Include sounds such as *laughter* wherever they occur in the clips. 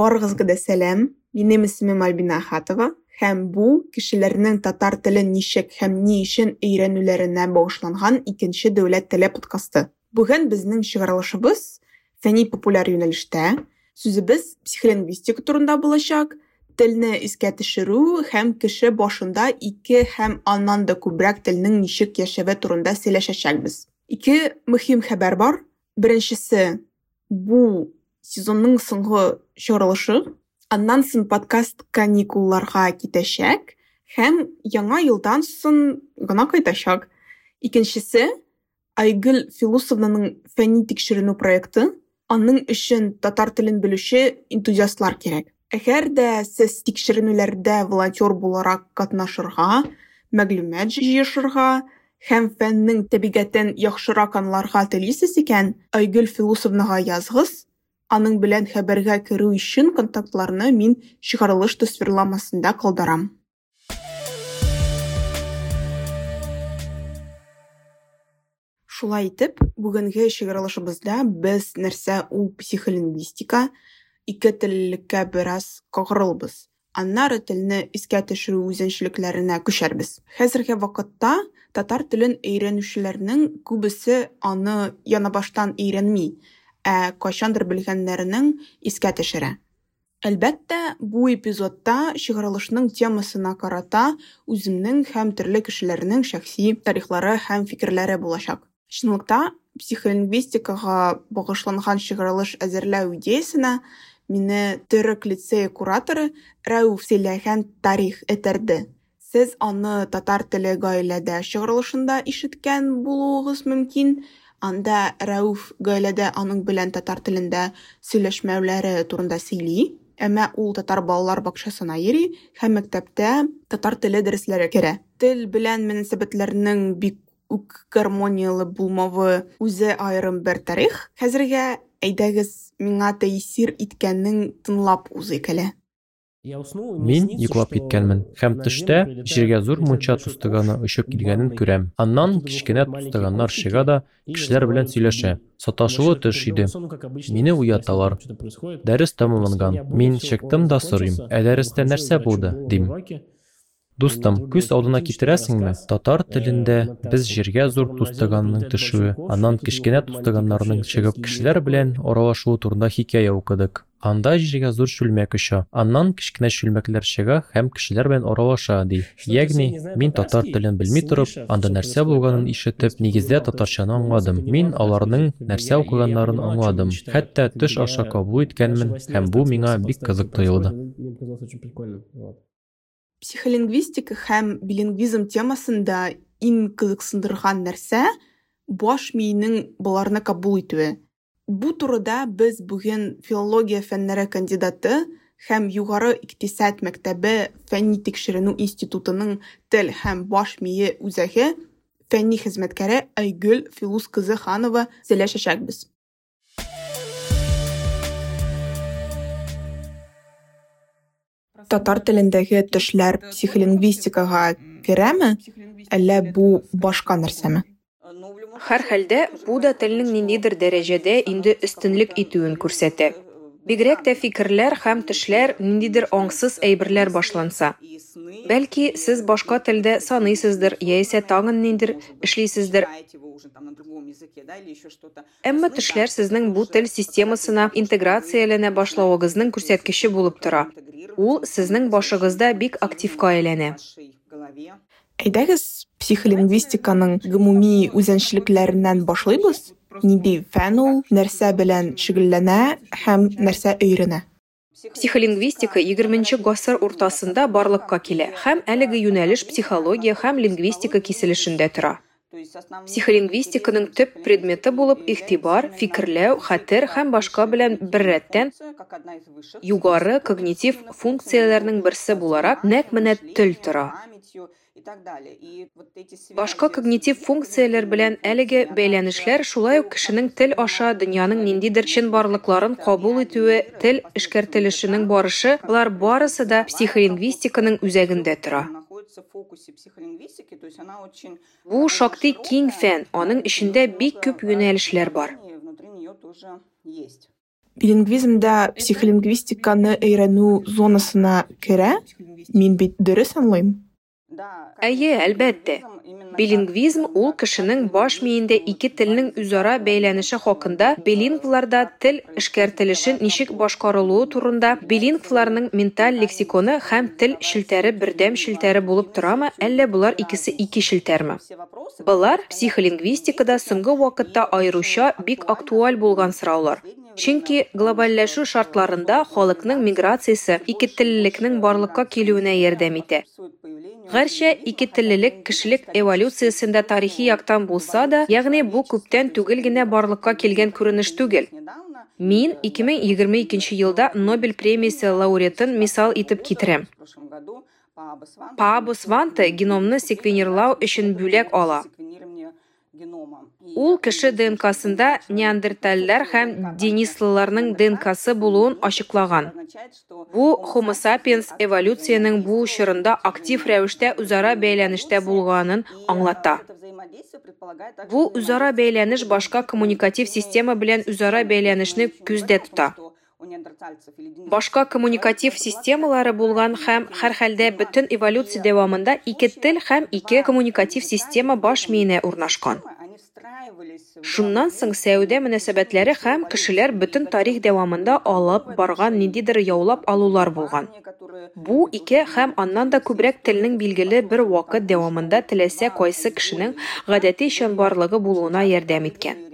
Барыгызга да сәлам. Минем исемем Альбина Ахатова һәм бу кешеләрнең татар телен ничек һәм ни өчен өйрәнүләренә багышланган икенче дәүләт теле подкасты. Бүген безнең чыгарылышыбыз фәнни популяр юнәлештә. Сүзебез психолингвистика турында булачак. Телне искә төшерү һәм кеше башында ике һәм аннан да күбрәк телнең ничек яшәве турында сөйләшәчәкбез. Ике мөһим хәбәр бар. Беренчесе бу сезонның соңгы чыгарылышы. Аннан соң подкаст каникулларга китәчәк һәм яңа елдан соң гына кайтачак. Икенчесе Айгөл Филусовнаның фәнни тикшеренү проекты. Аның өчен татар телен белүче энтузиастлар кирәк. Әгәр дә сез тикшеренүләрдә волонтер буларак катнашырга, мәгълүмат җыешырга һәм фәннең табигатен яхшырак аңларга телисез икән, Айгөл Филусовнага язгыз. Аның белән хәбәргә керү өчен контактларны мин чыгарылыш тасвирламасында калдырам. Шулай итеп, бүгенге чыгарылышыбызда без нәрсә ул психолингвистика, ике теллеккә бераз кагырылбыз. Аннары телне искә төшерү үзенчәлекләренә күчәрбез. Хәзерге вакытта татар телен өйрәнүчеләрнең күбесе аны яна баштан өйрәнми ә кайчандыр белгәннәренең искә төшерә. Әлбәттә, бу эпизодта чыгарылышның темасына карата үземнең һәм төрле кешеләрнең шәхси тарихлары һәм фикерләре булачак. Чынлыкта, психолингвистикага багышланган чыгарылыш әзерләү идеясенә мине Төрек лицее кураторы Рәүф сөйләгән тарих этерде. Сез аны татар теле гаиләдә чыгарылышында ишеткән булуыгыз мөмкин, Анда Рәүф гаиләдә аның белән татар телендә сөйләшмәүләре турында сөйли, әмма ул татар балалар бакчасына йөри һәм мәктәптә татар теле дәресләре керә. Тел белән мөнәсәбәтләрнең бик үк гармониялы булмавы үзе аерым бер тарих. Хәзергә әйдәгез миңа тәэсир иткәннең тыңлап узыйк әле. Мин йоклап киткәнмен һәм төштә җиргә зур мунча тустыганы очып килгәнен күрәм. Аннан кичкенә тустыганнар чыга да кешеләр белән сөйләшә. Саташуы төш иде. Мине уяталар. Дәрес тәмамланган. Мин чыктым да сорыйм. Ә дәрестә нәрсә булды? дим. Дустым, күз алдына китерәсеңме? Татар телендә без җиргә зур тустыганның төшүе, аннан кичкенә тустыганнарның чыгып кешеләр белән аралашуы турында хикәя укыдык. Анда җиргә зур шүлмәк оча, аннан кичкенә шүлмәкләр чыга һәм кешеләр белән аралаша, ди. Ягъни, мин татар телен белми торып, анда нәрсә булганын ишетеп, нигездә татарчаны аңладым. Мин аларның нәрсә укыганнарын аңладым. Хәтта төш аша кабул иткәнмен һәм бу миңа бик кызык тоелды. Психолингвистика һәм билингвизм темасында иң кызыксындырган нәрсә баш миенең буларны кабул итүе. Бу турыда без бүген филология фәннәре кандидаты һәм югары икътисад мәктәбе фәнни тикшеренү институтының тел һәм баш мие үзәге фәнни хезмәткәре Айгөл Филус кызы Ханова сөйләшәчәкбез. Татар телендәге төшләр психолингвистикага керәме, әллә бу башка нәрсәме? Һәр хәлдә бу да телнең ниндидер дәрәҗәдә инде өстенлек итүен күрсәтә. Бигрәк тә фикерләр һәм төшләр ниндидер аңсыз әйберләр башланса. Бәлки, сез башка телдә саныйсыздыр, яисә тагын ниндидер эшлисездер. Әмма төшләр сезнең бу тел системасына интеграцияләнә башлавыгызның күрсәткече булып тора. Ул сезнең башыгызда бик активка әйләнә. Әйдәгез психолингвистиканың гомуми үзенчәлекләреннән башлыйбыз. Нинди фән ул, нәрсә белән шөгыльләнә һәм нәрсә өйрәнә? Психолингвистика 20 гасыр уртасында барлыкка килә һәм әлеге юнәлеш психология һәм лингвистика киселешендә тора. Психолингвистиканың төп предметы булып игътибар, фикерләү, хәтер һәм башка белән бер рәттән югары когнитив функцияләрнең берсе буларак нәкъ менә тел тора. Башка когнитив функцияләр белән әлеге бәйләнешләр шулай ук кешенең тел аша дөньяның ниндидер чынбарлыкларын кабул итүе, тел эшкәртелешенең барышы, булар барысы да психолингвистиканың үзәгендә тора. Бу шактый киң фән, аның эчендә бик күп юнәлешләр бар. билингвизмда психолингвистиканы өйрәнү зонасына керә. Мин бит дөрес аңлыйм. Әйе әлбәттә. билингвизм ул кешенең баш миендә ике телнең үзара бәйләнеше хакында билингвларда тел эшкәртелешен ничек башкарылуы турында билингвларның менталь лексиконы һәм тел челтәре бердәм челтәре булып торамы әллә булар икесе ике челтәрме Булар психолингвистикада соңгы вакытта аеруча бик актуаль булган сораулар. Чөнки глобальләшү шартларында халыкның миграциясе икетеллекнең барлыкка килүенә ярдәм итә. Гәрчә икетеллелек кешелек эволюциясендә тарихи яктан булса да, ягъни бу күптән түгел генә барлыкка килгән күренеш түгел. Мин 2022 елда Нобель премиясе лауреатын мисал итеп китерәм. Паабо Сванте геномны секвенерлау өчен бүләк ала. Ул кеше ДНКсында неандертальләр һәм денислыларның ДНКсы булуын ачыклаган. Бу Homo sapiens эволюциянең бу чорында актив рәвештә үзара бәйләнештә булганын аңлата. Бу үзара бәйләнеш башка коммуникатив система белән үзара бәйләнешне күздә тота. Башка коммуникатив системалары булган һәм һәрхәлдә бөтен эволюция дәвамында ике тел һәм ике коммуникатив система баш миенә урнашкан. Шуннан соң сәүдә мөнәсәбәтләре һәм кешеләр бөтен тарих дәвамында алып барган ниндидер яулап алулар булган. Бу ике һәм аннан да күбрәк телнең билгеле бер вакыт дәвамында теләсә кайсы кешенең гадәти чынбарлыгы булуына ярдәм иткән.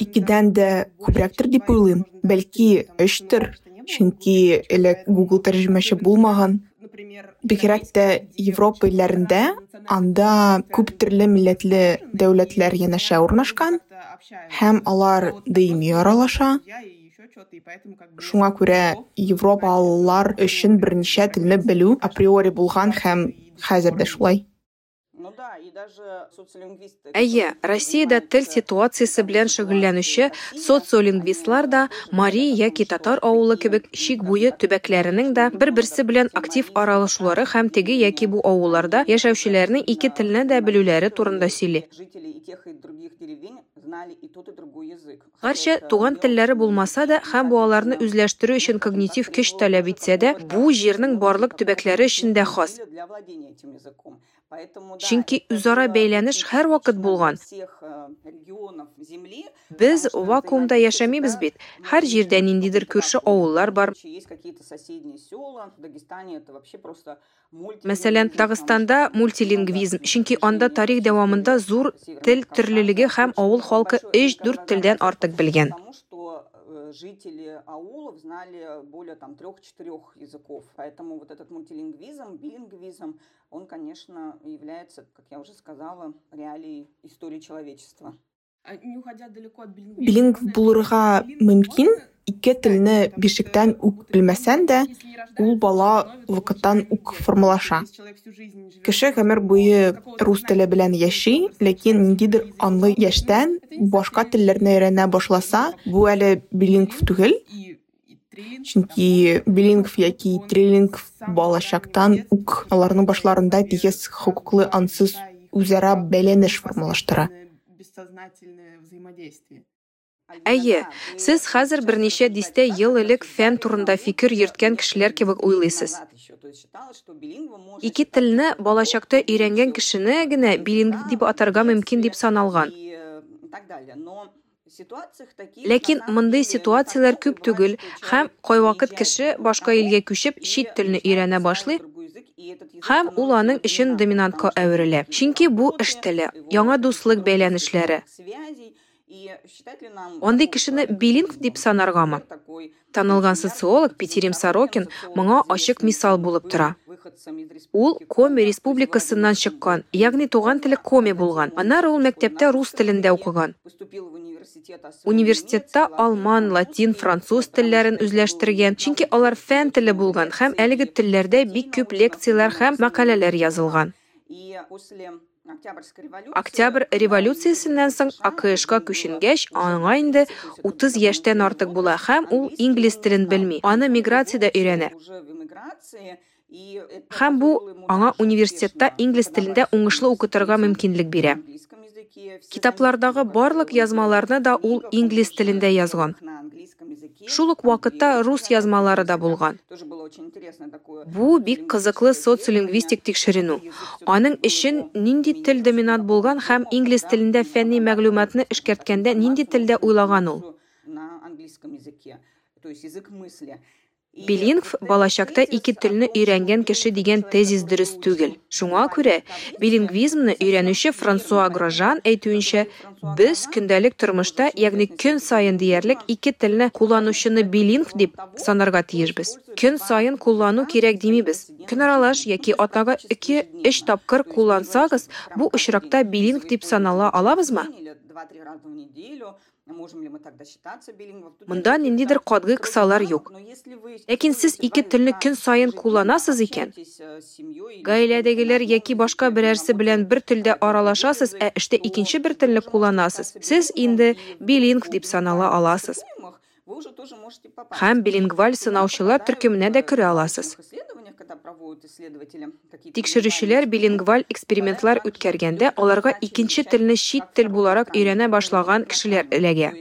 Икедән дә күбрәктер дип уйлыйм. Бәлки, өчтер. Чөнки элек Google тәрҗемәче булмаган. Бигрәк тә Европа илләрендә анда күп төрле милләтле дәүләтләр янәшә урнашкан һәм алар даими аралаша. Шуңа күрә Европалылар өчен берничә телне белү априори булган һәм хәзер дә шулай. Әйе, Россиядә тел ситуациясе белән шөгыльләнүче социолингвистлар да Мари яки татар авылы кебек чик буе төбәкләренең дә бер-берсе белән актив аралашулары һәм теге яки бу авылларда яшәүчеләрнең ике телне дә белүләре турында сөйли. Гарчә туган телләре булмаса да һәм бу аларны үзләштерү өчен когнитив көч таләп итсә дә, бу җирнең барлык төбәкләре өчен дә хас. Чөнки үзара бәйләнеш һәр вакыт булган. Без вакуумда яшәмибез бит. Һәр җирдә ниндидер күрше авыллар бар. Мәсәлән, Дагыстанда мультилингвизм, чөнки анда тарих дәвамында зур тел төрлелеге һәм авыл халкы 3-4 телдән артык белгән. Жители аулов знали более там трех-четырех языков. Поэтому вот этот мультилингвизм, билингвизм, он, конечно, является, как я уже сказала, реалией истории человечества. Билинг булырга мөмкин, ике телне бишектән үк белмәсән дә, ул бала вакыттан үк формалаша. Кеше гомер буе рус теле белән яши, ләкин ниндидер анлы яшьтән башка телләрне өйрәнә башласа, бу әле билинг түгел. Чөнки билингв яки трилингв балачактан үк аларның башларында тигез хокуклы ансыз үзара бәйләнеш формалаштыра. Әйе, сез хәзер берничә дистә ел элек фән турында фикер йөрткән кешеләр кебек уйлыйсыз. Ике телне балачакта өйрәнгән кешене генә билингв дип атарга мөмкин дип саналган. Ләкин мондый ситуацияләр күп түгел. һәм кайвакыт кеше башка илгә күчеп чит телне өйрәнә башлый һәм ул аның өчен доминантка әверелә. Чөнки бу эш теле, яңа дуслык бәйләнешләре. Андый кешене билингв дип санаргамы? Танылган социолог Петерим Сорокин моңа ачык мисал булып тора. Ул Коми республикасыннан чыккан, ягъни туган теле Коми булган. Аннары ул мәктәптә рус телендә укыган. Университетта алман, латин, француз телләрен үзләштергән, чөнки алар фән теле булган һәм әлеге телләрдә бик күп лекцияләр һәм мәкаләләр язылган. Октябрь революциясеннән соң АКШка күченгәч, аңа инде 30 яшьтән артык була һәм ул инглиз телен белми. Аны миграциядә өйрәнә. Һәм бу аңа университетта инглиз телендә уңышлы укытырга мөмкинлек бирә. Китаплардагы барлык язмаларны да ул инглиз телендә язган. Шул ук вакытта рус язмалары да булган. Бу бик кызыклы социолингвистик тикшеренү. Аның өчен нинди тел доминант булган һәм инглиз телендә фәнни мәгълүматны эшкәрткәндә нинди телдә уйлаган ул? Билингв балачакта ике телне өйрәнгән кеше дигән тезис дөрес түгел. Шуңа күрә билингвизмны өйрәнүче Франсуа Грожан әйтүенчә, без көндәлек тормышта, ягъни көн сайын диярлек ике телне кулланучыны билингв дип санарга тиешбез. Көн сайын куллану кирәк димибез. Көн аралаш яки атнага 2-3 тапкыр куллансагыз, бу очракта билингв дип санала алабызмы? Мында ниндидер катгы кысалар юк. Ләкин сез ике телне көн сайын кулланасыз икән. Гаиләдәгеләр яки башка берәрсе белән бер телдә аралашасыз, ә эштә икенче бер телне кулланасыз. Сез инде билингв дип санала аласыз. Һәм билингваль сынаучылар төркеменә дә керә аласыз. Тикшерүчеләр билингваль экспериментлар үткәргәндә аларга икенче телне чит тел буларак өйрәнә башлаган кешеләр эләгә.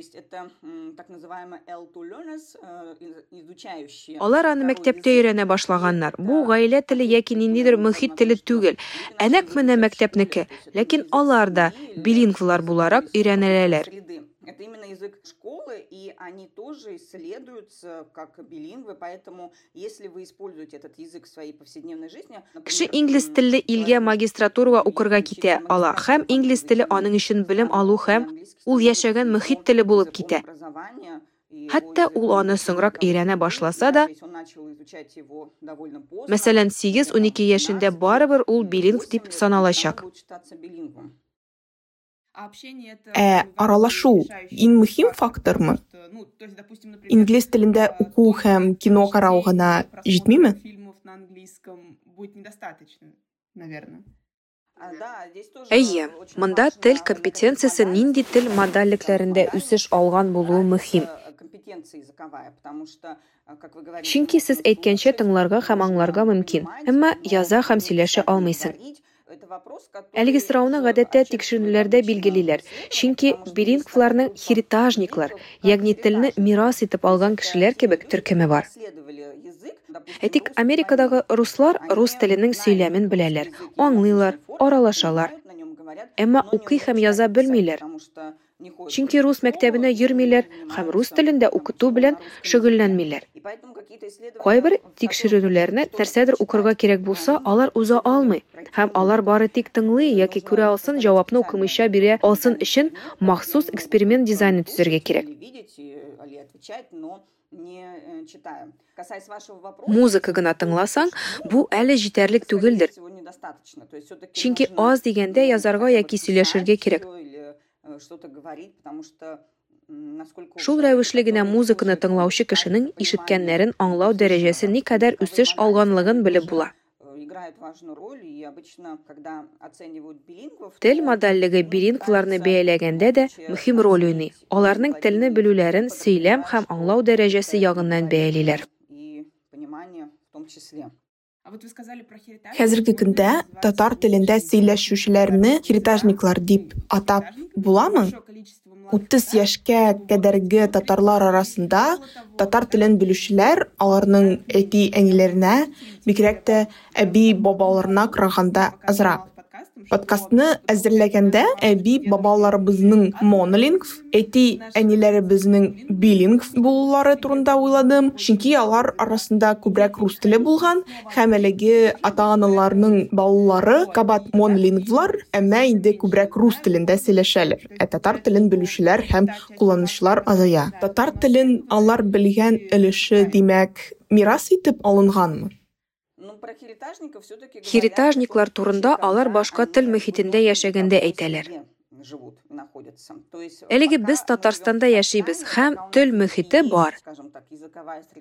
Алар аны мәктәптә өйрәнә башлаганнар. Бу гаилә теле яки ниндидер мөхит теле түгел. Әнәк менә мәктәпнеке, ләкин алар да билингвлар буларак өйрәнәләр. Язык школы, и они тоже исследуются как билингвы, поэтому если вы используете этот язык в своей повседневной жизни... Кеше инглиз телле илгә магистратурага укырга китә ала, һәм инглиз теле аның өчен белем алу һәм ул яшәгән мөхит теле булып китә. Хәтта ул аны соңрак өйрәнә башласа да, мәсәлән, 8-12 яшендә барыбер ул билингв дип саналачак. Ә аралашу иң мөһим фактормы? Инглиз телендә уку һәм кино карау гына җитмиме? Әйе, монда тел компетенциясе нинди тел модальлекләрендә үсеш алган булуы мөһим. Чөнки сез әйткәнчә тыңларга һәм аңларга мөмкин, әмма яза һәм сөйләшә алмыйсың. Әлеге сорауны гадәттә тикшеренүләрдә билгелиләр, чөнки билингвларның херитажниклар, ягъни телне мирас итеп алган кешеләр кебек төркеме бар. Әйтик, Америкадагы руслар рус теленең сөйләмен беләләр, аңлыйлар, аралашалар. Әмма укый һәм яза белмиләр. Чөнки рус мәктәбенә йөрмиләр һәм рус телендә укыту белән шөгыльләнмиләр. Кайбер тикшерүләрне нәрсәдер укырга кирәк булса, алар уза алмый һәм алар бары тик тыңлый яки күрә алсын, җавапны укымыйча бирә алсын өчен махсус эксперимент дизайны төзергә кирәк. Музыка гына тыңласаң, бу әле җитәрлек түгелдер. Чөнки аз дигәндә язарга яки сөйләшергә кирәк. Что Шул рәвешле генә музыканы тыңлаучы кешенең ишеткәннәрен аңлау дәрәҗәсе никадәр үсеш алганлыгын белеп була. Тел модальлеге билингвларны бәяләгәндә дә мөһим роль уйный. Аларның телне белүләрен сөйләм һәм аңлау дәрәҗәсе ягыннан бәялиләр. Хәзерге көндә татар телендә сөйләшүчеләрне херитажниклар дип. атап буламы? 30 яшькә кадәрге татарлар арасында татар телен белүчеләр аларның әти әниләренә бигрәк тә әби бабаларына караганда азрак подкастны әзерләгәндә әби бабаларыбызның монолингв, әти әниләребезнең билингв булулары турында уйладым, чөнки алар арасында күбрәк рус теле булган һәм әлеге ата-аналарның балалары кабат монолингвлар, әмма инде күбрәк рус телендә сөйләшәләр. Ә татар телен белүчеләр һәм кулланучылар азая. Татар телен алар белгән өлеше димәк мирас итеп алынганмы? Херитажниклар турында алар башка тел мөхитендә яшәгәндә әйтәләр. Әлеге без Татарстанда яшибез һәм тел мөхите бар.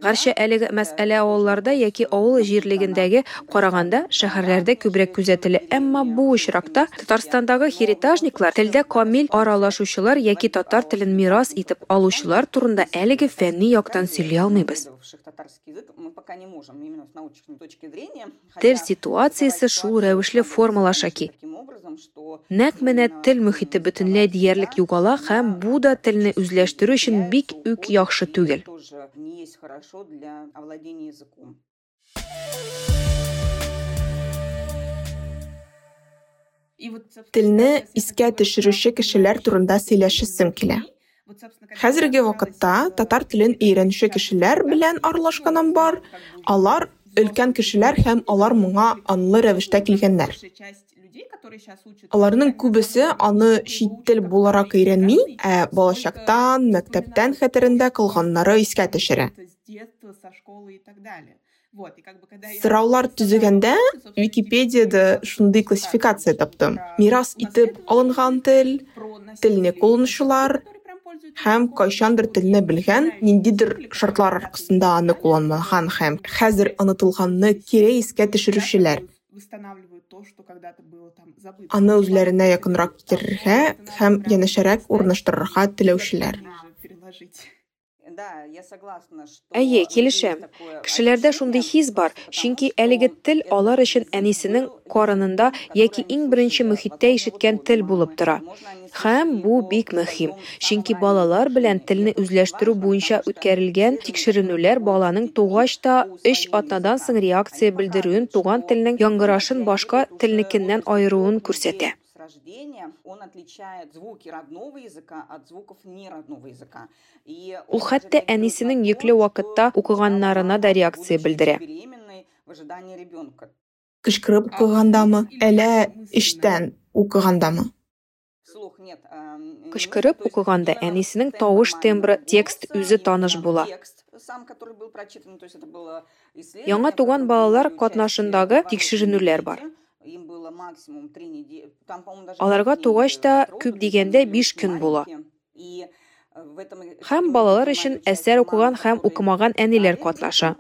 Гарча әлеге мәсьәлә авылларда яки авыл җирлегендәге караганда шәһәрләрдә күбрәк күзәтелә, әмма бу очракта Татарстандагы херитажниклар телдә камил аралашучылар яки татар телен мирас итеп алучылар турында әлеге фәнни яктан сөйли алмыйбыз. Татарский язык мы пока не можем именно с научной точки зрения. Тел ситуациясы шул рәвешле формалаша ки. Нәк менә тел мөхите бөтенләй диярлек югала һәм бу да телне үзләштерү өчен бик үк яхшы түгел. Не есть хорошо для овладения языком. Телне искә төшерүче кешеләр турында сөйләшәсем килә. Хәзерге вакытта татар телен өйрәнүче кешеләр белән аралашканым бар. Алар өлкән кешеләр һәм алар моңа анлы рәвештә килгәннәр. Аларның күбесе аны чит тел буларак өйрәнми, ә балачактан, мәктәптән хәтерендә калганнары искә төшерә. Сораулар төзегәндә Википедияда шундый классификация таптым. Мирас итеп алынган тел, телне кулланучылар һәм кайчандыр телне белгән, ниндидер шартлар аркасында аны кулланмаган һәм хәзер онытылганны кире искә төшерүчеләр. Аны үзләренә якынрак китерергә һәм янәшәрәк урнаштырырга теләүчеләр. Әйе, килешәм. Кешеләрдә шундый хис бар, чөнки әлеге тел алар өчен әнисенең карынында яки иң беренче мөхиттә ишеткән тел булып тора. Һәм бу бик мөһим, чөнки балалар белән телне үзләштерү буенча үткәрелгән тикшеренүләр баланың тугач та өч атнадан соң реакция белдерүен, туган теленең яңгырашын башка телнекеннән айыруын күрсәтә. Рождения он отличает звуки родного языка от звуков неродного языка. И ул хәтта әнисенең йөкле вакытта укыганнарына да реакция белдерә. Кычкырып укыгандамы, әлә эштән укыгандамы? Кычкырып укыганда әнисенең тавыш тембры, текст үзе таныш була. Яңа туган балалар катнашындагы тикшеренүләр бар. Аларга тугач та күп дигәндә 5 көн була. Һәм балалар өчен әсәр укыган һәм укымаган әниләр катнаша.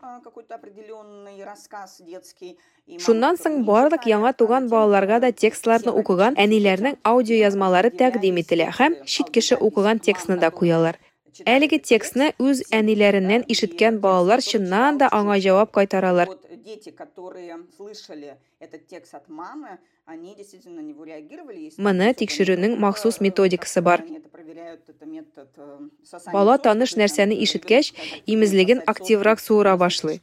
Шуннан соң барлык яңа туган балаларга да текстларны укыган әниләрнең аудиоязмалары тәкъдим ителә һәм чит кеше укыган текстны да куялар. Әлеге текстны үз әниләреннән ишеткән балалар чыннан да аңа җавап кайтаралар. Дети, которые слышали этот текст от мамы, они действительно на него реагировали. Моны тикшерүнең махсус методикасы бар. Бала таныш нәрсәне ишеткәч, имезлеген активрак суыра башлый.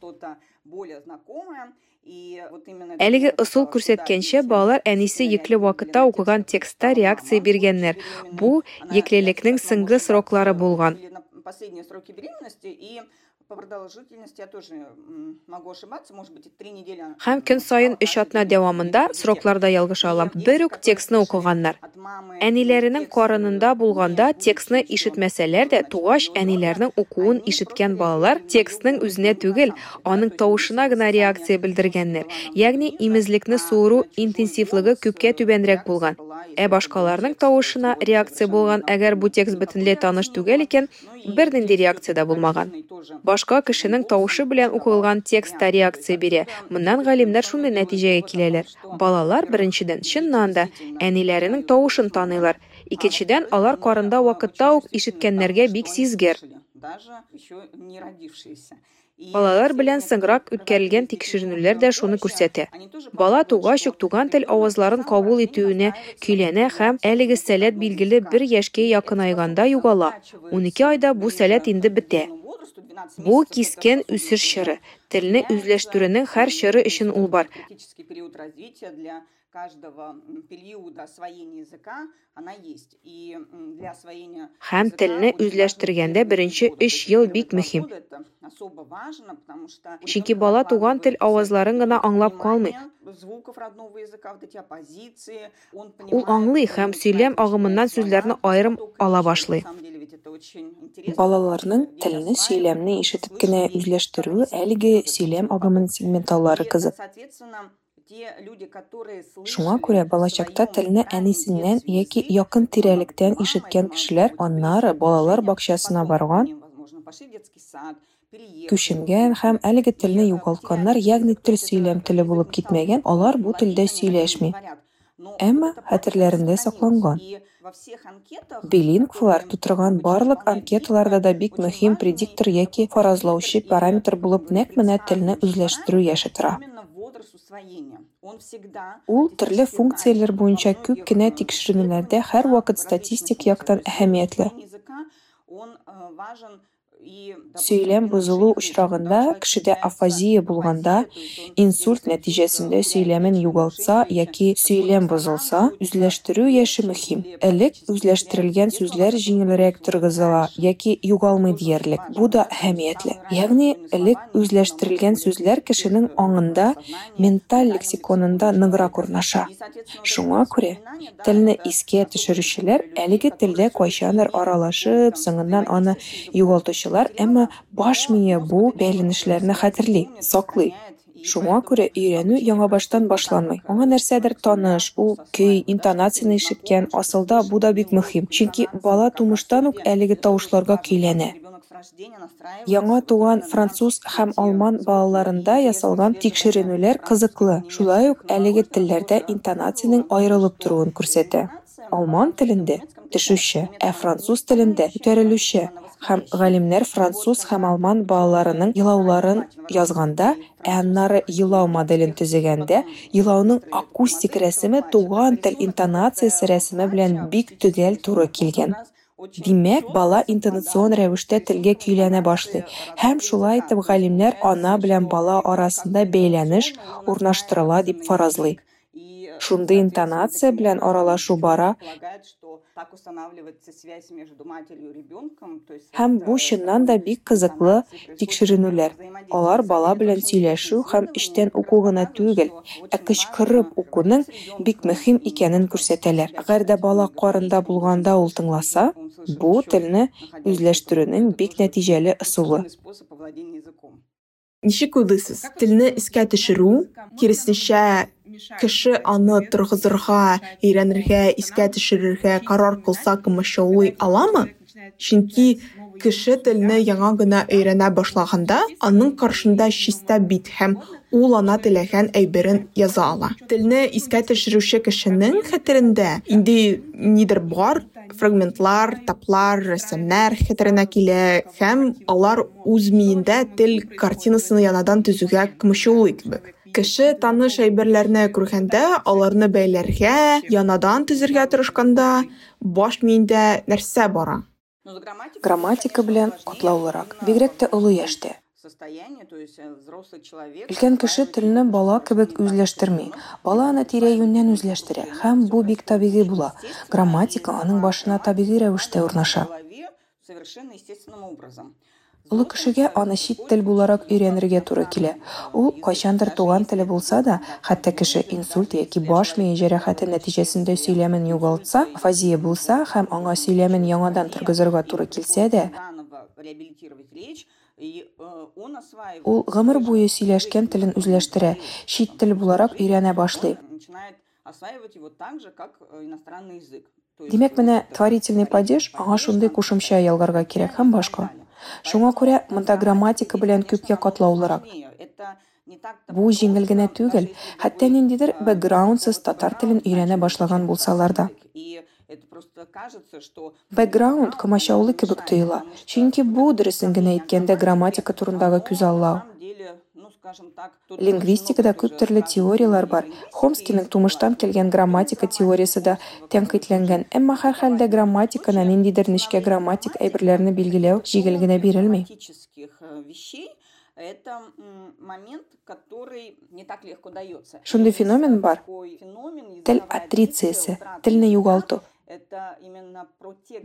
Әлеге ысул күрсәткәнчә, балалар әнисе йөкле вакытта укыган текстта реакция биргәннәр. Бу йөклелекнең соңгы сроклары булган. Последние сроки беременности и Һәм көн сайын 3 атна дәвамында срокларда ялгыш алам. Бер үк текстны укыганнар. Әниләренең карынында булганда текстны ишетмәсәләр дә, тугач әниләрнең укуын ишеткән балалар текстның үзенә түгел, аның тавышына гына реакция белдергәннәр. Ягъни имезлекне суыру интенсивлыгы күпкә түбәнрәк булган. Ә башкаларның тавышына реакция булган, әгәр бу текст бөтенләй таныш түгел икән, бер нинди реакция да булмаган. Башка кешенең тавышы белән укылган текстта реакция бирә. Моннан галимнәр шундый нәтиҗәгә киләләр. Балалар беренчедән чыннан да әниләренең тавышын таныйлар. Икенчедән алар карында вакытта ук ишеткәннәргә бик сизгер. Балалар белән соңрак үткәрелгән тикшеренүләр дә шуны күрсәтә. Бала тугач ук туган тел авызларын кабул итүенә көйләнә һәм әлеге сәләт билгеле бер яшькә якынайганда югала. 12 айда бу сәләт инде бетә. Бу кискен үсеш чоры. Телне үзләштерүнең һәр чоры өчен ул бар. Период развития для каждого периода освоения языка она есть. И для освоения Һәм телне үзләштергәндә беренче 3 ел бик мөһим. особо важно, потому что Чөнки бала туган тел авазларын гына аңлап калмый. звуков родного языка, вот эти оппозиции, он Ул аңлый һәм сөйләм агымыннан сүзләрне аерым ала башлый. Балаларның телне, сөйләмне ишетеп кенә үзләштерүе әлеге сөйләм агымын сегментаулары кызык. Шуңа күрә балачакта телне әнисеннән яки якын тирәлектән ишеткән кешеләр аннары балалар бакчасына барган, күченгән һәм әлеге телне югалтканнар, ягъни тел сөйләм теле булып китмәгән, алар бу телдә сөйләшми. әмма хәтерләрендә сакланган. Билингвлар тутырган барлык анкеталарда да бик мөһим предиктор яки фаразлаучы параметр булып нәкъ менә телне үзләштерү яши тора. Ул төрле функцияләр буенча күп кенә тикшеренүләрдә һәрвакыт статистик яктан әһәмиятле. Сөйләм бозылу очрагында, кешедә афазия булганда, инсульт нәтиҗәсендә сөйләмен югалтса яки сөйләм бозылса, үзләштерү яше мөһим. Элек үзләштерелгән сүзләр җиңелрәк торгызыла яки югалмый диярлек. Бу да әһәмиятле. Ягъни элек үзләштерелгән сүзләр кешенең аңында, менталь лексиконында ныграк урнаша. Шуңа күрә телне искә төшерүчеләр әлеге телдә кайчандыр аралашып, соңыннан аны югалтучы укучылар, әмма баш мие бу бәйләнешләрне хәтерли, саклый. Шуңа күрә өйрәнү яңа баштан башланмый. Аңа нәрсәдер таныш, ул көй, интонацияне ишеткән, асылда бу да бик мөһим. Чөнки бала тумыштан ук әлеге тавышларга көйләнә. Яңа туган француз һәм алман балаларында ясалган тикшеренүләр кызыклы. Шулай ук әлеге телләрдә интонациянең аерылып торуын күрсәтә. Алман телендә төшүче, ә француз телендә күтәрелүче галимнәр француз һәм алман балаларының елауларын язганда, ә аннары елау моделен төзегәндә, елауның акустик рәсеме туган тел интонациясе рәсеме белән бик төгәл туры килгән. Димәк, бала интонацион рәвештә телгә көйләнә башлый. Һәм шулай итеп галимнәр ана белән бала арасында бәйләнеш урнаштырыла дип фаразлый. Шундый интонация белән аралашу бара, так устанавливается связь между матерью и ребенком. Һәм бу чыннан да бик кызыклы тикшеренүләр. Алар бала белән сөйләшү һәм эштән уку гына түгел, ә кычкырып укуның бик мөһим икәнен күрсәтәләр. Әгәр дә бала карында булганда ул тыңласа, бу телне үзләштерүнең бик нәтиҗәле ысулы. Ничек уйлыйсыз? Телне искә төшерү, киресенчә, кеше аны торгызырга, өйрәнергә, искә төшерергә карар кылса, комачаулый аламы? Чөнки кеше телне яңа гына өйрәнә башлаганда, аның каршында чиста бит һәм ул ана теләгән әйберен яза ала. Телне искә төшерүче кешенең хәтерендә инде нидер бар, фрагментлар, таплар, рәсемнәр хәтеренә килә һәм алар үз миендә тел картинасын янадан төзүгә комачаулый кебек. Кеше таныш әйберләрне күргәндә, аларны бәйләргә, янадан төзергә тырышканда, баш миендә нәрсә бара? Грамматика белән катлаулырак, бигрәк тә олы яшьтә. Өлкән кеше телне бала кебек үзләштерми. Бала аны тирә-юньнән үзләштерә һәм бу бик табигый була. Грамматика аның башына табигый рәвештә урнаша. Олы кешегә аны чит тел буларак өйрәнергә туры килә. Ул кайчандыр туган теле булса да, хәтта кеше инсульт яки баш мие җәрәхәте нәтиҗәсендә сөйләмен югалтса, афазия булса һәм аңа сөйләмен яңадан торгызырга туры килсә дә, ул гомер буе сөйләшкән телен үзләштерә, чит тел буларак өйрәнә башлый. Димәк, менә творительный падеж аңа шундый кушымча ялгарга кирәк һәм башка. Шуңа күрә монда грамматика белән күпкә катлаулырак. Бу җиңел генә түгел, хәтта ниндидер бэкграундсыз татар телен өйрәнә башлаган булсалар да. Бэкграунд комачаулы кебек тоела, чөнки бу дөресен генә әйткәндә грамматика турындагы күз аллау. Лингвистикада күп төрле теориялар бар. Хомскийның тумыштан килгән грамматика теориясе да тәнкыйтьләнгән. Әмма һәр хәлдә грамматиканы ниндидер нечкә грамматик әйберләрне билгеләү җиңел генә бирелми. Это момент, который не так легко дается. Шундый феномен бар. Тел атрициясе, телне югалту.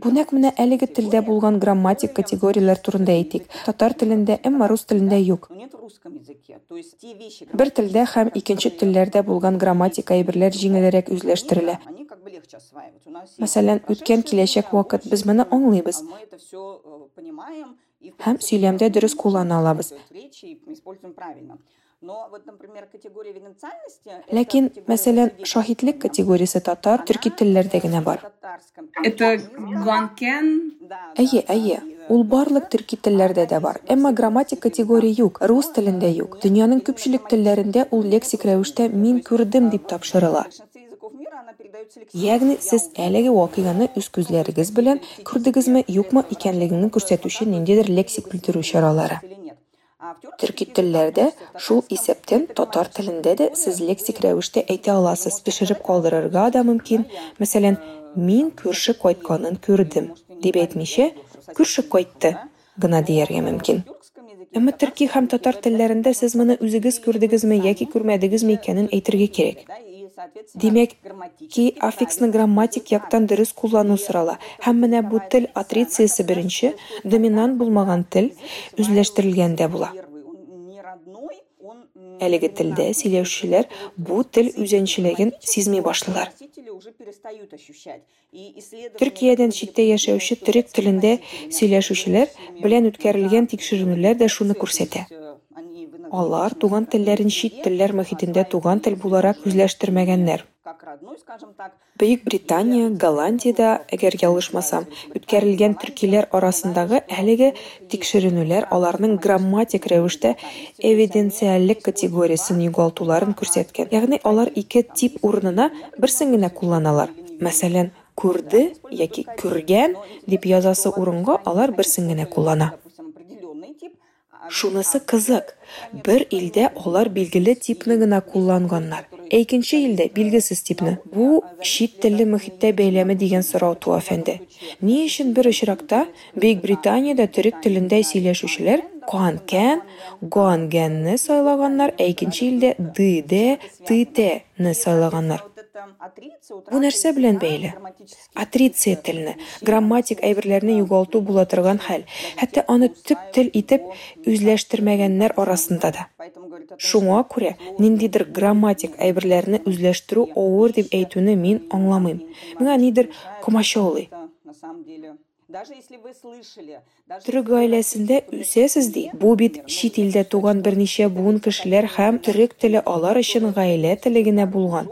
Бу нәкъ менә әлеге телдә булган грамматик категорияләр турында әйтик. Татар телендә, әмма рус телендә юк. Бер телдә һәм икенче телләрдә булган грамматик әйберләр җиңелрәк үзләштерелә. Мәсәлән, үткән киләчәк вакыт без моны аңлыйбыз. Һәм сөйләмдә дөрес куллана алабыз. Ләкин, мәсәлән, шаһитлек категориясе татар, төрки телләрдә генә бар. Это ганкен? Әйе, әйе. Ул барлык төрки телләрдә дә бар. Әмма грамматик категория юк, рус телендә юк. Дөньяның күпчелек телләрендә ул лексик рәвештә мин күрдем дип тапшырыла. ягъни сез әлеге вакыйганы үз күзләрегез белән күрдегезме юкмы икәнлегенә күрсәтүче ниндидер лексик белдерү чаралары Төрки телләрдә шул исәптән татар телендә дә сез лексик рәвештә әйтә аласыз. Пешереп калдырырга да мөмкин. Мәсәлән, мин күрше кайтканын күрдем дип әйтмичә, күрше кайтты гына дияргә мөмкин. Әмма төрки һәм татар телләрендә сез моны үзегез күрдегезме яки күрмәдегезме икәнен әйтергә кирәк. Димәк, ки аффиксны грамматик яктан дөрес куллану сорала. Һәм менә бу тел атрициясе беренче, доминант булмаган тел үзләштерелгәндә була. Әлеге телдә сөйләүчеләр бу тел үзенчелеген сизми башлыйлар. Төркиядән читтә яшәүче төрек телендә сөйләшүчеләр белән үткәрелгән тикшеренүләр дә шуны күрсәтә. Алар туган телләрен чит телләр мөхитендә туган тел буларак үзләштермәгәннәр. Бөек Британия, Голландиядә, әгәр ялгышмасам, үткәрелгән төркиләр арасындагы әлеге тикшеренүләр аларның грамматик рәвештә эвиденциальлек категориясын югалтуларын күрсәткән. Ягъни алар ике тип урынына берсен генә кулланалар. Мәсәлән, күрде яки күргән дип язасы урынга алар берсен генә куллана. Шунысы кызык. Бер илдә алар билгеле типны гына кулланганнар. Икенче илдә билгесез типны. Бу чит телле мөхиттә бәйләме дигән сорау туа фәнде. Ни өчен бер очракта Бөек Британиядә төрек телендә сөйләшүчеләр кан-кән, ган-гәнне сайлаганнар, ә икенче илдә ты-тә сайлаганнар. Бу нәрсә белән бәйле? Атриция телене, грамматик әйберләрне югалту була торган хәл, хәтта аны төп тел итеп үзләштермәгәннәр арасында да. Шуңа күрә ниндидер грамматик әйберләрне үзләштерү авыр дип әйтүне мин аңламыйм. Миңа нидер комачаулый. Төрек гаиләсендә үсәсез ди. Бу бит чит илдә туган берничә буын кешеләр һәм төрек теле алар өчен гаилә теле генә булган.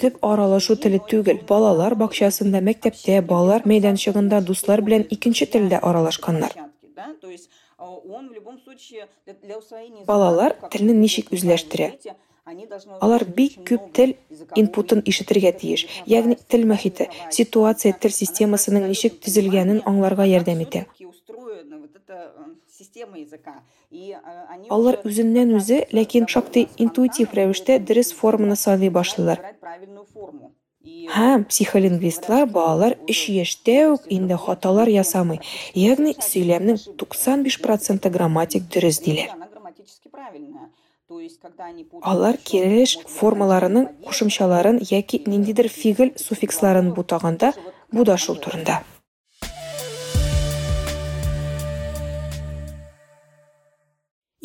Төп аралашу теле түгел. Балалар бакчасында, мәктәптә, балалар мәйданчыгында дуслар белән икенче телдә аралашканнар. Балалар телне ничек үзләштерә? Алар бик күп тел инпутын ишетергә тиеш. Ягъни тел мәхите, ситуация тел системасының ничек төзелгәнен аңларга ярдәм итә. Алар үзеннән үзе, ләкин шактый интуитив рәвештә дөрес форманы сайлый башлыйлар. Һәм психолингвистлар балалар 3 яшьтә үк инде хаталар ясамый, ягъни сөйләмнең 95% грамматик дөрес диләр. Алар кирелеш формаларының кушымчаларын яки ниндидер фигыль суффиксларын бутаганда, бу да шул турында.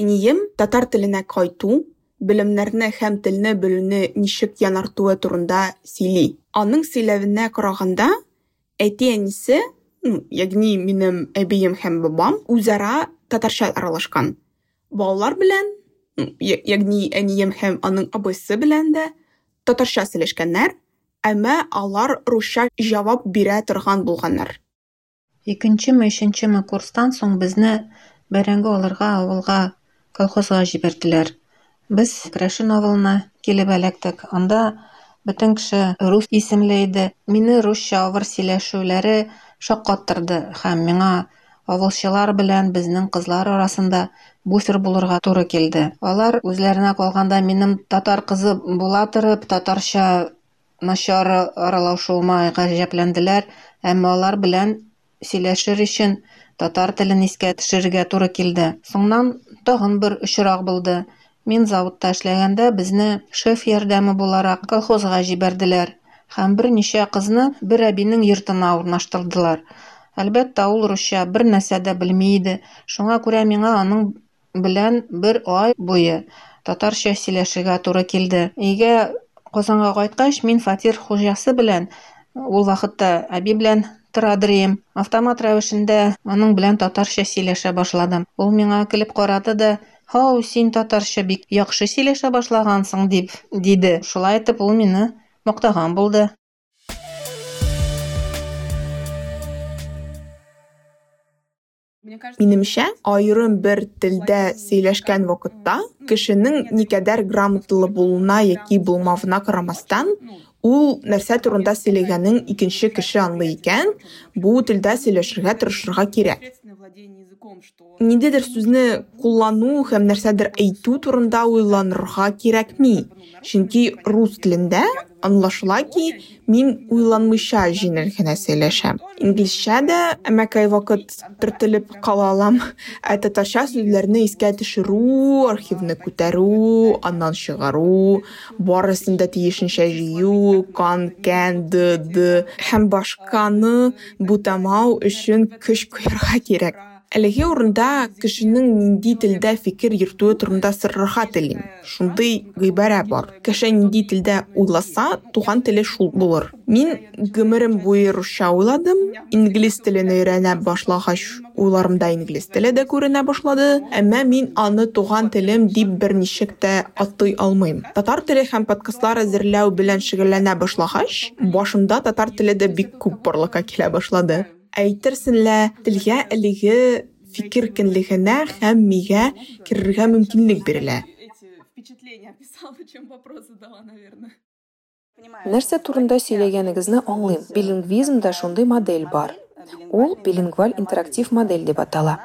Инием татар теленә кайту, белемнәрне һәм телне белүне ничек янартуы турында сөйли. Аның сөйләвенә караганда, әти-әнисе, ягъни минем әбием һәм бабам үзара татарча аралашкан. Балалар белән, ягъни әнием һәм аның абыйсы белән дә татарча сөйләшкәннәр, әмма алар русча җавап бирә торган булганнар. Икенчеме, өченчеме курстан соң безне бәрәңге алырга авылга колхозга җибәрделәр. Без Крәшен авылына килеп эләктек. Анда бөтен кеше рус исемле иде. Мине русча авыр сөйләшүләре шаккаттырды һәм миңа авылчылар белән безнең кызлар арасында буфер булырга туры килде. Алар үзләренә калганда минем татар кызы була торып, татарча начар аралашуыма гаҗәпләнделәр, әмма алар белән сөйләшер өчен татар телен искә төшерергә туры килде. Соңнан тагын бер очрак булды. Мин заводта эшләгәндә безне шеф ярдәме буларак колхозга җибәрделәр һәм берничә кызны бер әбинең йортына урнаштырдылар. Әлбәттә, ул русча бер нәрсә дә белми иде. Шуңа күрә миңа аның белән бер ай буе татарча сөйләшергә туры килде. Өйгә Казанга кайткач, мин фатир хуҗасы белән ул вакытта әби белән торадыр идем. Автомат рәвешендә аның белән татарча сөйләшә башладым. Ул миңа көлеп карады да, «Һау, син татарча бик яхшы сөйләшә башлагансың» дип диде. Шулай итеп ул мине мактаган булды. Минемчә, айрым бер телдә сөйләшкән вакытта кешенең никадәр грамоталы булуына яки булмавына карамастан, ул нәрсә турында сөйләгәнен икенче кеше аңлый икән, бу телдә сөйләшергә тырышырга кирәк. Ниндидер сүзне куллану һәм нәрсәдер әйтү турында уйланырга кирәкми. Чөнки рус телендә аңлашыла ки, мин уйланмыйча җиңел генә сөйләшәм. Инглизчә дә әмәкәй вакыт төртелеп кала алам. Ә татарча сүзләрне искә төшерү, архивны күтәрү, аннан чыгару, барысын да тиешенчә кан, кән, д, д һәм башканы бутамау өчен көч куярга кирәк. Әлеге урында кешенең нинди телдә фикер йөртүе турында сорарга телим. Шундый гыйбарә бар. Кеше нинди телдә уйласа, туган теле шул булыр. Мин гомерем буе русча уйладым. Инглиз телен өйрәнә башлагач, уйларымда инглиз теле дә күренә башлады. Әмма мин аны туган телем дип берничек тә атый алмыйм. Татар теле һәм подкастлар әзерләү белән шөгыльләнә башлагач, башымда татар теле дә бик күп барлыкка килә башлады әйтерсең лә телгә әлеге фикер кенлегенә һәм мигә керергә мөмкинлек бирелә. Нәрсә турында сөйләгәнегезне аңлыйм. Билингвизмда шундый модель бар. Ул билингваль интерактив модель дип атала.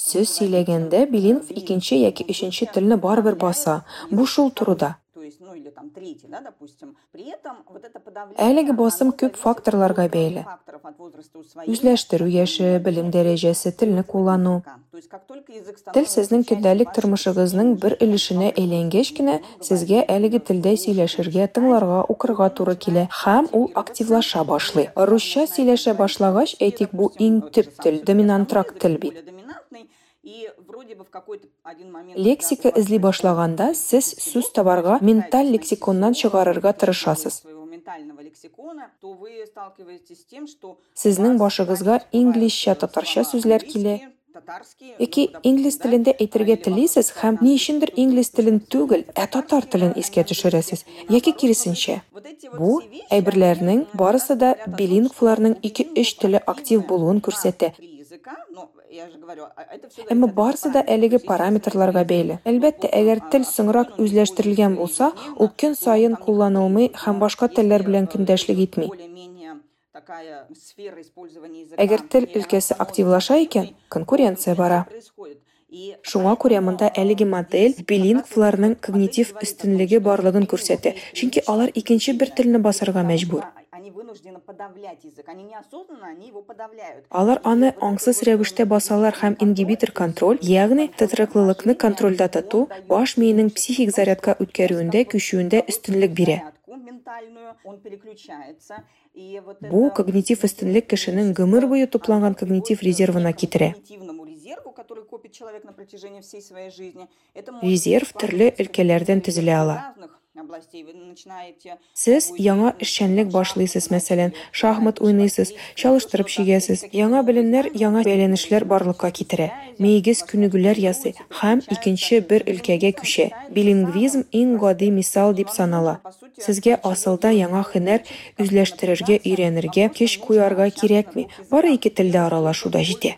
Сөз сөйләгәндә билингв икенче яки өченче телне барыбер баса. Бу шул турыда. Әлеге басым күп факторларга бәйле. Үзләштерү яше, белем дәрәҗәсе, телне куллану. Тел сезнең көндәлек тормышыгызның бер өлешенә әйләнгәч кенә, сезгә әлеге телдә сөйләшергә, тыңларга, укырга туры килә һәм ул активлаша башлый. Русча сөйләшә башлагач, әйтик, бу иң төп тел, доминантрак тел бит. Лексика эзли башлаганда сез сүз табарга менталь лексиконнан чыгарырга тырышасыз. Сезнең башыгызга инглизчә, татарча сүзләр килә. Яки инглиз телендә әйтергә телисез һәм ни өчендер инглиз телен түгел, ә татар телен искә төшерәсез. Яки киресенчә. Бу әйберләрнең барысы да билингвларның 2-3 теле актив булуын күрсәтә. Әмма барысы да әлеге параметрларга бәйле. Әлбәттә, әгәр тел соңрак үзләштерелгән булса, ул көн сайын кулланылмый һәм башка телләр белән көндәшлек итми. Әгәр тел өлкәсе активлаша икән, конкуренция бара. Шуңа күрә монда әлеге модель билингвларның когнитив өстенлеге барлыгын күрсәтә, чөнки алар икенче бер телне басарга мәҗбүр. Алар аны аңсыз рәвештә басалар һәм ингибитор контроль, ягъни тотрыклылыкны контрольдә тоту, баш миенең психик зарядка үткәрүендә, күчүендә өстенлек бирә. Бу когнитив өстенлек кешенең гомер буе тупланган когнитив резервына китерә. Резерв төрле өлкәләрдән төзелә ала. Сез яңа эшчәнлек башлыйсыз, мәсәлән, шахмат уйныйсыз, чалыштырып чигәсез. Яңа белемнәр, яңа бәйләнешләр барлыкка китерә. Мейгез күнегүләр ясый һәм икенче бер өлкәгә күчә. Билингвизм иң гади мисал дип санала. Сезгә асылда яңа һөнәр үзләштерергә, өйрәнергә, кеш куярга кирәкми. Бары ике телдә аралашуда җитә.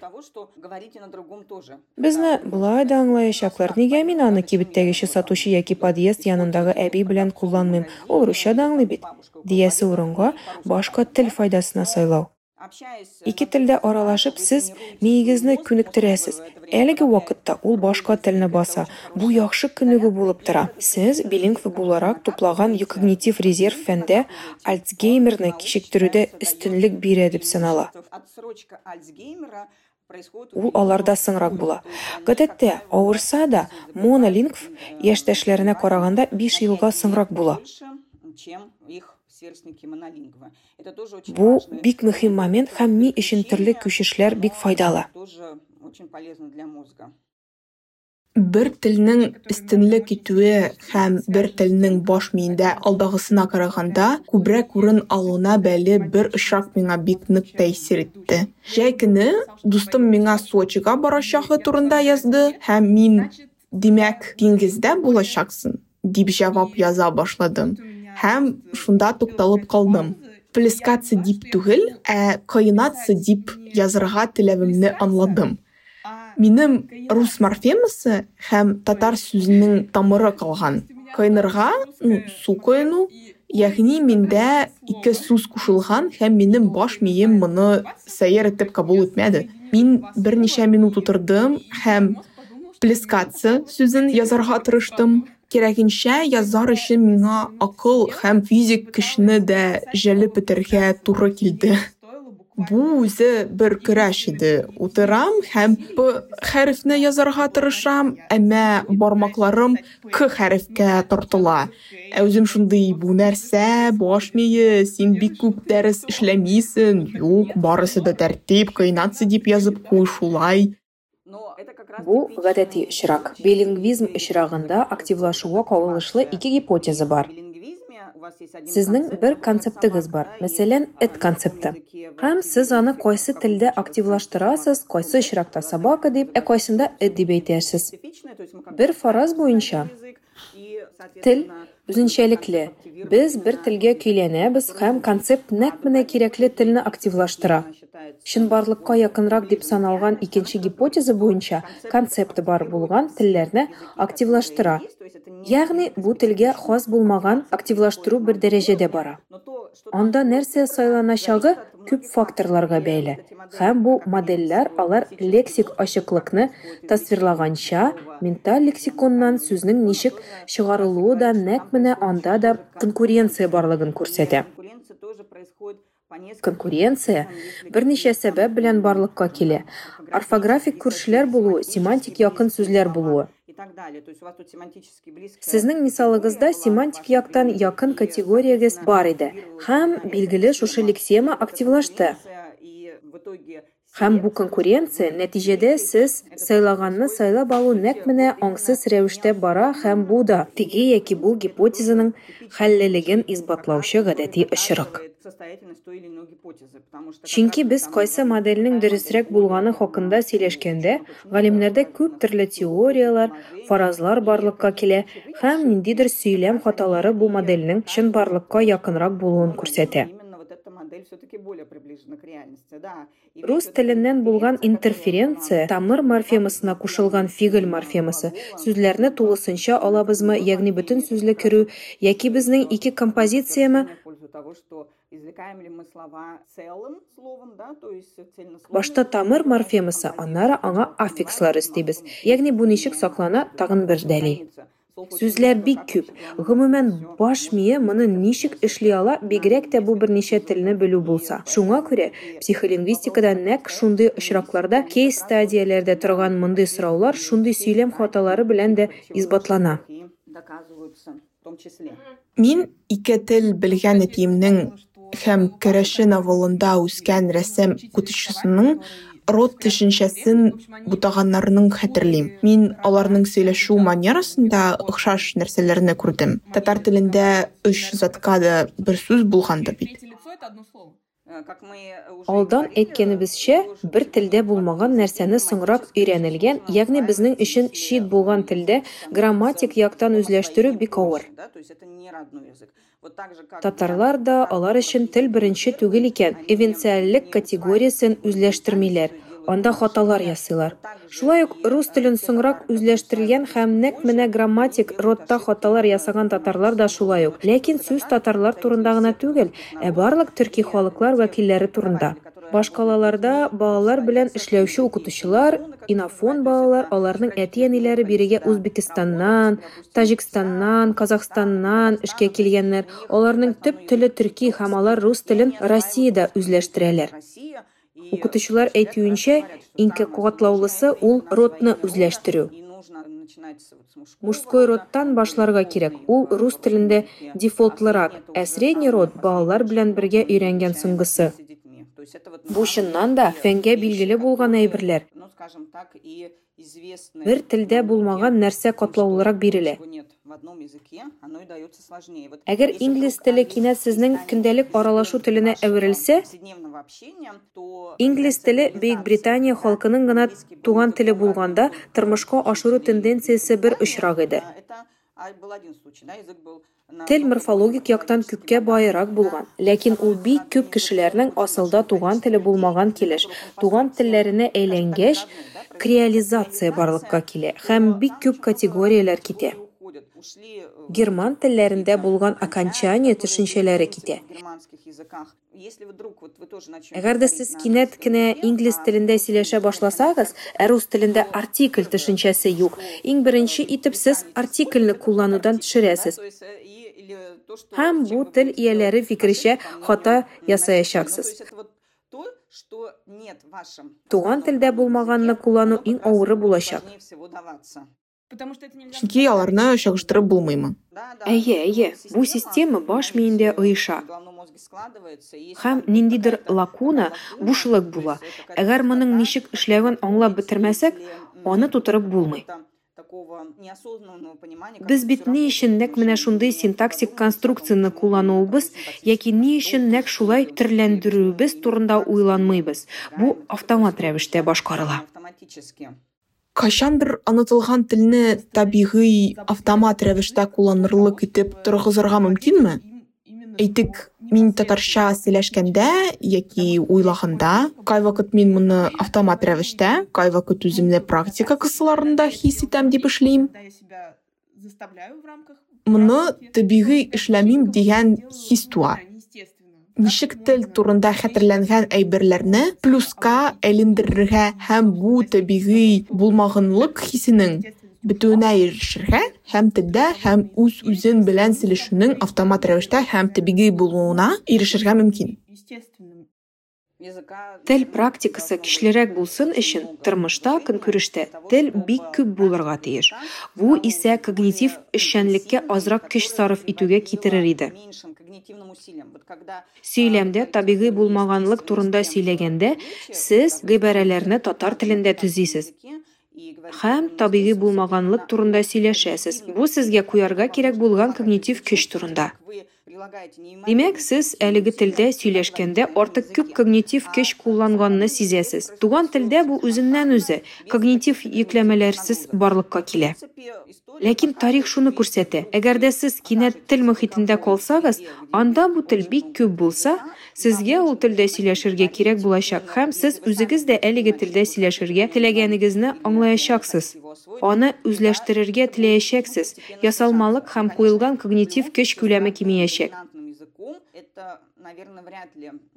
Безне булай да аңлаячаклар. Нигә мин аны кибеттәге сатучы яки подъезд янындагы әби белән кулланмыйм? Ул русча да аңлый бит. Диясе урынга башка тел файдасына сайлау. Ике телдә аралашып, сез миегезне күнектерәсез. Әлеге вакытта ул башка телне баса. Бу яхшы күнегү булып тора. Сез билингв буларак туплаган когнитив резерв фәндә Альцгеймерны кичектерүдә өстенлек бирә дип санала. Ул аларда соңрак була. Гадәттә, авырса да, монолингв яшьтәшләренә караганда 5 елга соңрак була. Бу бик мөһим момент һәм ми өчен төрле күчешләр бик файдалы. Бер телнең өстенлек итүе һәм бер телнең баш миендә алдагысына караганда күбрәк урын алуына бәле бер очрак миңа бик нык тәэсир итте. Җәй көне дустым миңа Сочига барачагы турында язды һәм мин димәк диңгездә булачаксың дип җавап яза башладым һәм шунда тукталып калдым. плескаться дип түгел, ә кайнаться дип язырга теләвемне аңладым. Минем рус морфемасы һәм татар сүзенең тамыры калган. Кайнырга, ну, су коену, ягъни миндә ике сүз кушылган һәм минем баш мием моны сәер итеп кабул итмәде. Мин берничә минут утырдым һәм плескаться сүзен язарга тырыштым. Кирәгенчә язар өчен миңа акыл һәм физик көчне дә җәлеп итәргә туры килде. Бу үзе бер көрәш иде. Утырам һәм П хәрефне язарга тырышам, әмма бармакларым К хәрефкә тартыла. Ә үзем шундый бу нәрсә, баш мие, син бик күп дәрес эшләмисең. Юк, барысы да тәртип, кайнатсы дип язып куй шулай. Бу гадәти очрак. Билингвизм очрагында активлашуга кагылышлы ике гипотеза бар. Сезнең бер концептыгыз бар, мәсәлән, эт концепты. Һәм сез аны кайсы телдә активлаштырасыз, кайсы очракта собака дип, ә кайсында эт дип әйтәсез. Бер фараз буенча, тел үзенчәлекле. Без бер телгә көйләнәбез һәм концепт нәкъ менә кирәкле телне активлаштыра. Чынбарлыкка якынрак дип саналган икенче гипотеза буенча, концепты бар булган телләрне активлаштыра. Ягъни бу телгә хас булмаган активлаштыру бер дәрәҗәдә бара. Анда нәрсә сайланачагы күп факторларга бәйле. Һәм бу модельләр алар лексик ачыклыкны тасвирлаганча, менталь лексиконнан сүзнең ничек чыгарылуы да нәкъ менә анда да конкуренция барлыгын күрсәтә. Конкуренция берничә сәбәп белән барлыкка килә. Орфографик күршеләр булуы, семантик якын сүзләр булуы. Сезнең мисалыгызда семантик яктан якын категориягез бар иде һәм билгеле шушы лексема активлашты. Һәм бу конкуренция нәтиҗәдә сез сайлаганны сайлап алу нәкъ менә аңсыз рәвештә бара һәм бу да теге яки бу гипотезаның хәллелеген исбатлаучы гадәти очрак. Чөнки без кайсы модельнең дөресрәк булганы хакында сөйләшкәндә, галимнәрдә күп төрле теориялар, фаразлар барлыкка килә һәм ниндидер сөйләм хаталары бу модельнең чынбарлыкка якынрак булуын күрсәтә. Рус теленнән булган интерференция. тамыр морфемасына кушылган фигль морфемасы сүзләрне тулысынча алабызмы, ягъни бөтен сүзле керү, яки безнең ике композициямы. Башта тамыр морфемасы, аннары аңа аффикслар истибез. Ягъни бу ничек саклана тагын бер дәлил. Сүзләр бик күп. Гомумән баш мие моны ничек эшли ала, бигрәк тә бу берничә телне белү булса. Шуңа күрә психолингвистикада нәкъ шундый очракларда кейс стадияләрдә торган мондый сораулар шундый сөйләм хаталары белән дә избатлана. Мин ике тел белгән әтиемнең һәм Керәшен авылында үскән рәсем күтүчесенең род төшенчәсен бутаганнарның хәтерлим. Мин аларның сөйләшү манерасында охшаш нәрсәләрне күрдем. Татар телендә өч затка да бер сүз булганды бит. Алдан әйткәнебезчә, бер телдә булмаган нәрсәне соңрак өйрәнелгән, ягъни безнең өчен чит булган телдә грамматик яктан үзләштерү бик авыр. Татарлар да алар өчен тел беренче түгел икән, эвенциальлек категориясын үзләштермиләр. Анда хаталар ясыйлар. Шулай ук рус телен соңрак үзләштерелгән һәм нәкъ менә грамматик родта хаталар ясаган татарлар да шулай ук. Ләкин сүз татарлар турында гына түгел, ә барлык төрки халыклар вәкилләре турында. Башкалаларда балалар белән эшләүче укытучылар, инофон балалар, аларның әти-әниләре бирегә Үзбекстаннан, Таҗикстаннан, Казахстаннан эшкә килгәннәр. Аларның төп теле төрки һәм алар рус телен Россиядә үзләштерәләр. Укытучылар әйтүенчә, иң куатлаулысы ул родны үзләштерү. Мужской родтан башларга кирәк. Ул рус телендә дефолтлырак, ә средний род балалар белән бергә өйрәнгән соңгысы. Бу чыннан да фәнгә билгеле булган әйберләр. Бер телдә булмаган нәрсә катлаулырак бирелә. Әгәр инглиз теле кинәт сезнең көндәлек аралашу теленә әверелсә, инглиз теле Бөек Британия халкының гына туган теле булганда, тормышка ашыру тенденциясе бер очрак иде. Тел морфологик яктан күпкә байырак булган, ләкин ул бик күп кешеләрнең асылда туган теле булмаган килеш, туган телләренә әйләнгәч, креолизация барлыкка килә һәм бик күп категорияләр китә. Герман телләрендә булган окончание төшенчәләре китә. Әгәр дә сез кинәт кенә инглиз телендә сөйләшә башласагыз, ә рус телендә артикль төшенчәсе юк, иң беренче итеп сез артикльне кулланудан төшерәсез. Һәм бу тел ияләре фикерчә хата ясаячаксыз. Туган телдә булмаганны куллану иң авыры булачак. Чөнки аларны чагыштырып булмыймы? Әйе, әйе, бу система баш миендә оеша. Һәм ниндидер лакуна, бушлык була. Әгәр моның ничек эшләвен аңлап бетермәсәк, аны тутырып булмый. Без бит ни өчен нәкъ менә шундый синтаксик конструкцияны куллануыбыз яки ни өчен нәкъ шулай төрләндерүебез турында уйланмыйбыз. Бу автомат рәвештә башкарыла. Кайчандыр онытылган телне табигый автомат рәвештә кулланырлык итеп торгызырга мөмкинме? Әйтик, мин татарча сөйләшкәндә яки уйлаганда, кай вакыт мин моны автомат рәвештә, кай вакыт үземне практика кысаларында хис итәм дип эшлим. Моны табигый эшләмим дигән хис. Ничек тел турында хәтерләнгән әйберләрне плюска әйлендерергә һәм бу табигый булмаганлык хисенең бетүенә ирешергә һәм телдә һәм үз үзен белән сөйләшүнең автомат рәвештә һәм табигый булуына ирешергә мөмкин. Тел практикасы кичлерәк булсын өчен тормышта, көнкүрештә тел бик күп булырга тиеш. Бу исә когнитив эшчәнлеккә азрак көч сарыф итүгә китерер иде. Сөйләмдә табигый булмаганлык турында сөйләгәндә, сез гыйбарәләрне татар телендә төзисез һәм табигый булмаганлык турында сөйләшәсез. Бу сезгә куярга кирәк булган когнитив көч турында. Димәк, сез әлеге телдә сөйләшкәндә артык күп когнитив көч кулланганны сизәсез. Туган телдә бу үзеннән үзе когнитив йөкләмәләрсез барлыкка килә. Ләкин тарих шуны күрсәтә. Әгәр дә сез кинәт тел мөхитендә калсагыз, анда бу тел бик күп булса, сезгә ул телдә сөйләшергә кирәк булачак һәм сез үзегез дә әлеге телдә сөйләшергә теләгәнегезне аңлаячаксыз. Аны үзләштерергә теләячәксез. Ясалмалык һәм куелган когнитив көч күләме кимиячәк.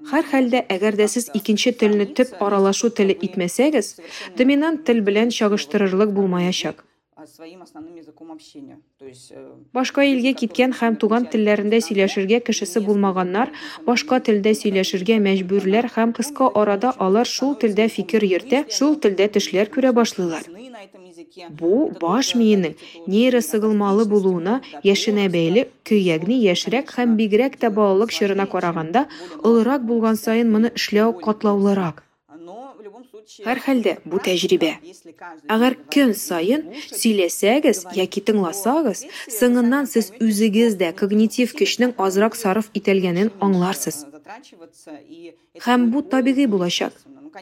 Һәр хәлдә, әгәр дә сез икенче телне төп аралашу теле итмәсәгез, доминант тел белән чагыштырырлык булмаячак. Башка илгә киткән һәм туган телләрендә сөйләшергә кешесе булмаганнар башка телдә сөйләшергә мәҗбүрләр һәм кыска арада алар шул телдә фикер йөртә, шул телдә төшләр күрә башлыйлар. Бу баш миенең нейросыгылмалы булуына яшенә бәйле көягне яшьрәк һәм бигрәк тә балалык чорына караганда олырак булган саен моны эшләү катлаулырак. Һәр хәлдә бу тәҗрибә. Әгәр көн саен сөйләсәгез яки тыңласагыз, соңыннан сез үзегез дә когнитив көчнең азрак сарыф ителгәнен аңларсыз. Һәм бу табигый булачак.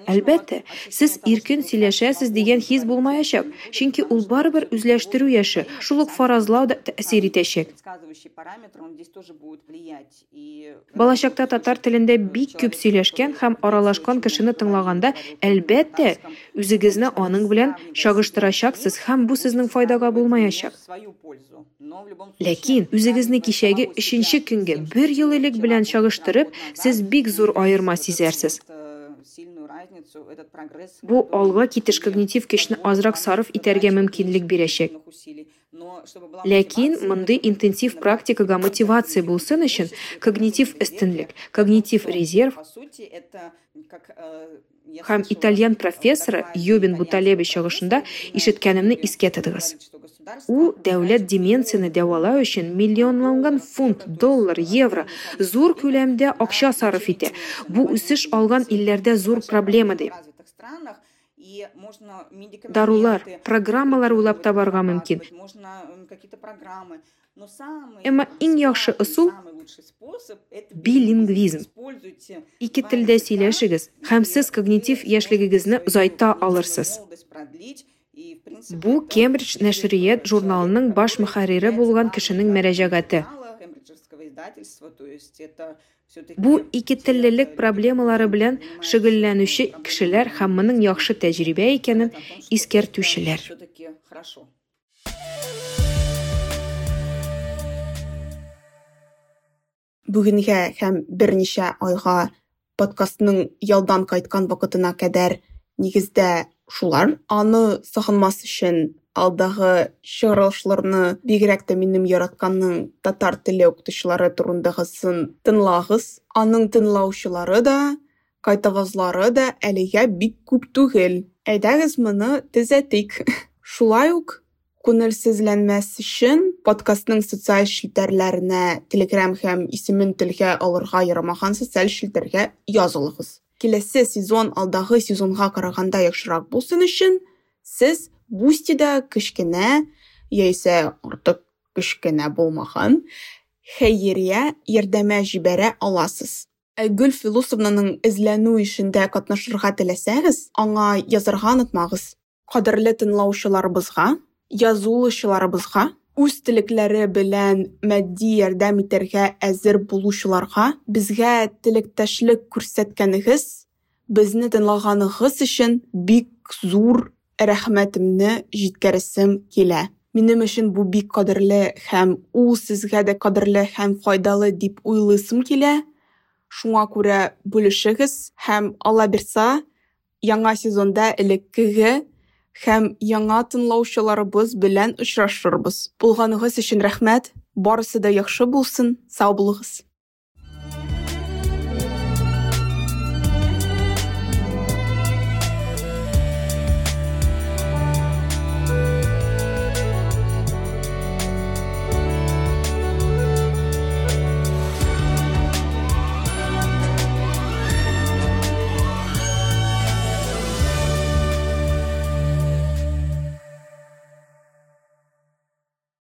Әлбәттә, сез иркен сөйләшәсез дигән хис булмаячак, чөнки ул барыбер үзләштерү яше, шул ук фаразлау да тәэсир итәчәк. Балачакта татар телендә бик күп сөйләшкән һәм аралашкан кешене тыңлаганда, әлбәттә, үзегезне аның белән чагыштырачаксыз һәм бу сезнең файдага булмаячак. Ләкин үзегезне кичәге 3нче көнгә 1 ел элек белән чагыштырып, сез бик зур айырма сизәрсез. Бу алга китеш когнитив көчне азрак сарыф итәргә мөмкинлек бирәчәк. Ләкин мондый интенсив практикага мотивация булсын өчен когнитив өстенлек, когнитив резерв һәм итальян профессоры Юбин Буталеби чыгышында ишеткәнемне искә тотыгыз. У дәүләт деменцияны дәвалау өчен миллионланган фунт, доллар, евро зур күләмдә акча сарыф итә. Бу үсеш алган илләрдә зур проблема ди. Дарулар, программалар уйлап табарга мөмкин. Әмма иң яхшы ысул билингвизм. Ике телдә сөйләшегез һәм сез когнитив яшьлегегезне озайта алырсыз. Бу кембридж нәшрият журналының баш мөхәррире булган кешенең мөрәҗәгате бу икетеллелек проблемалары белән шөгыльләнүче кешеләр һәм моның яхшы тәҗрибә икәнен искәртүчеләр бүгенгә һәм берничә айга подкастның ялдан кайткан вакытына кадәр нигездә шулар. Аны сагынмас өчен алдагы чыгарылышларны бигрәк тә минем яратканның татар теле укытучылары турындагысын тыңлагыз. Аның тыңлаучылары да кайтыгызлары да әлегә бик күп түгел әйдәгез моны төзәтик *laughs* шулай ук күңелсезләнмәс өчен подкастның социаль челтәрләренә телеграм һәм исемен телгә алырга ярамаган социаль челтәргә язылыгыз. Киләсе сезон алдагы сезонга караганда яхшырак булсын өчен сез бустида кечкенә яисә артык кечкенә булмаган хәйрия ярдәмә җибәрә аласыз Гүл философнаның эзләнү эшендә катнашырга теләсәгез, аңа язарга онытмагыз. Кадерле тыңлаучыларыбызга язылышуларыбызга үз телекләре белән матди ярдәм итәргә әзер булучыларга безгә телектәшлек күрсәткәнегез безне тыңлаганыгыз өчен бик зур рәхмәтемне җиткерәсем килә. Минем өчен бу бик кадерле һәм ул сезгә дә кадерле һәм файдалы дип уйлыйсым килә. Шуңа күрә бүлешегез һәм алла бирса яңа сезонда элеккеге һәм яңа тыңлаучыларыбыз белән очрашырбыз. Булганыгыз өчен рәхмәт. Барысы да яхшы булсын. Сау булыгыз.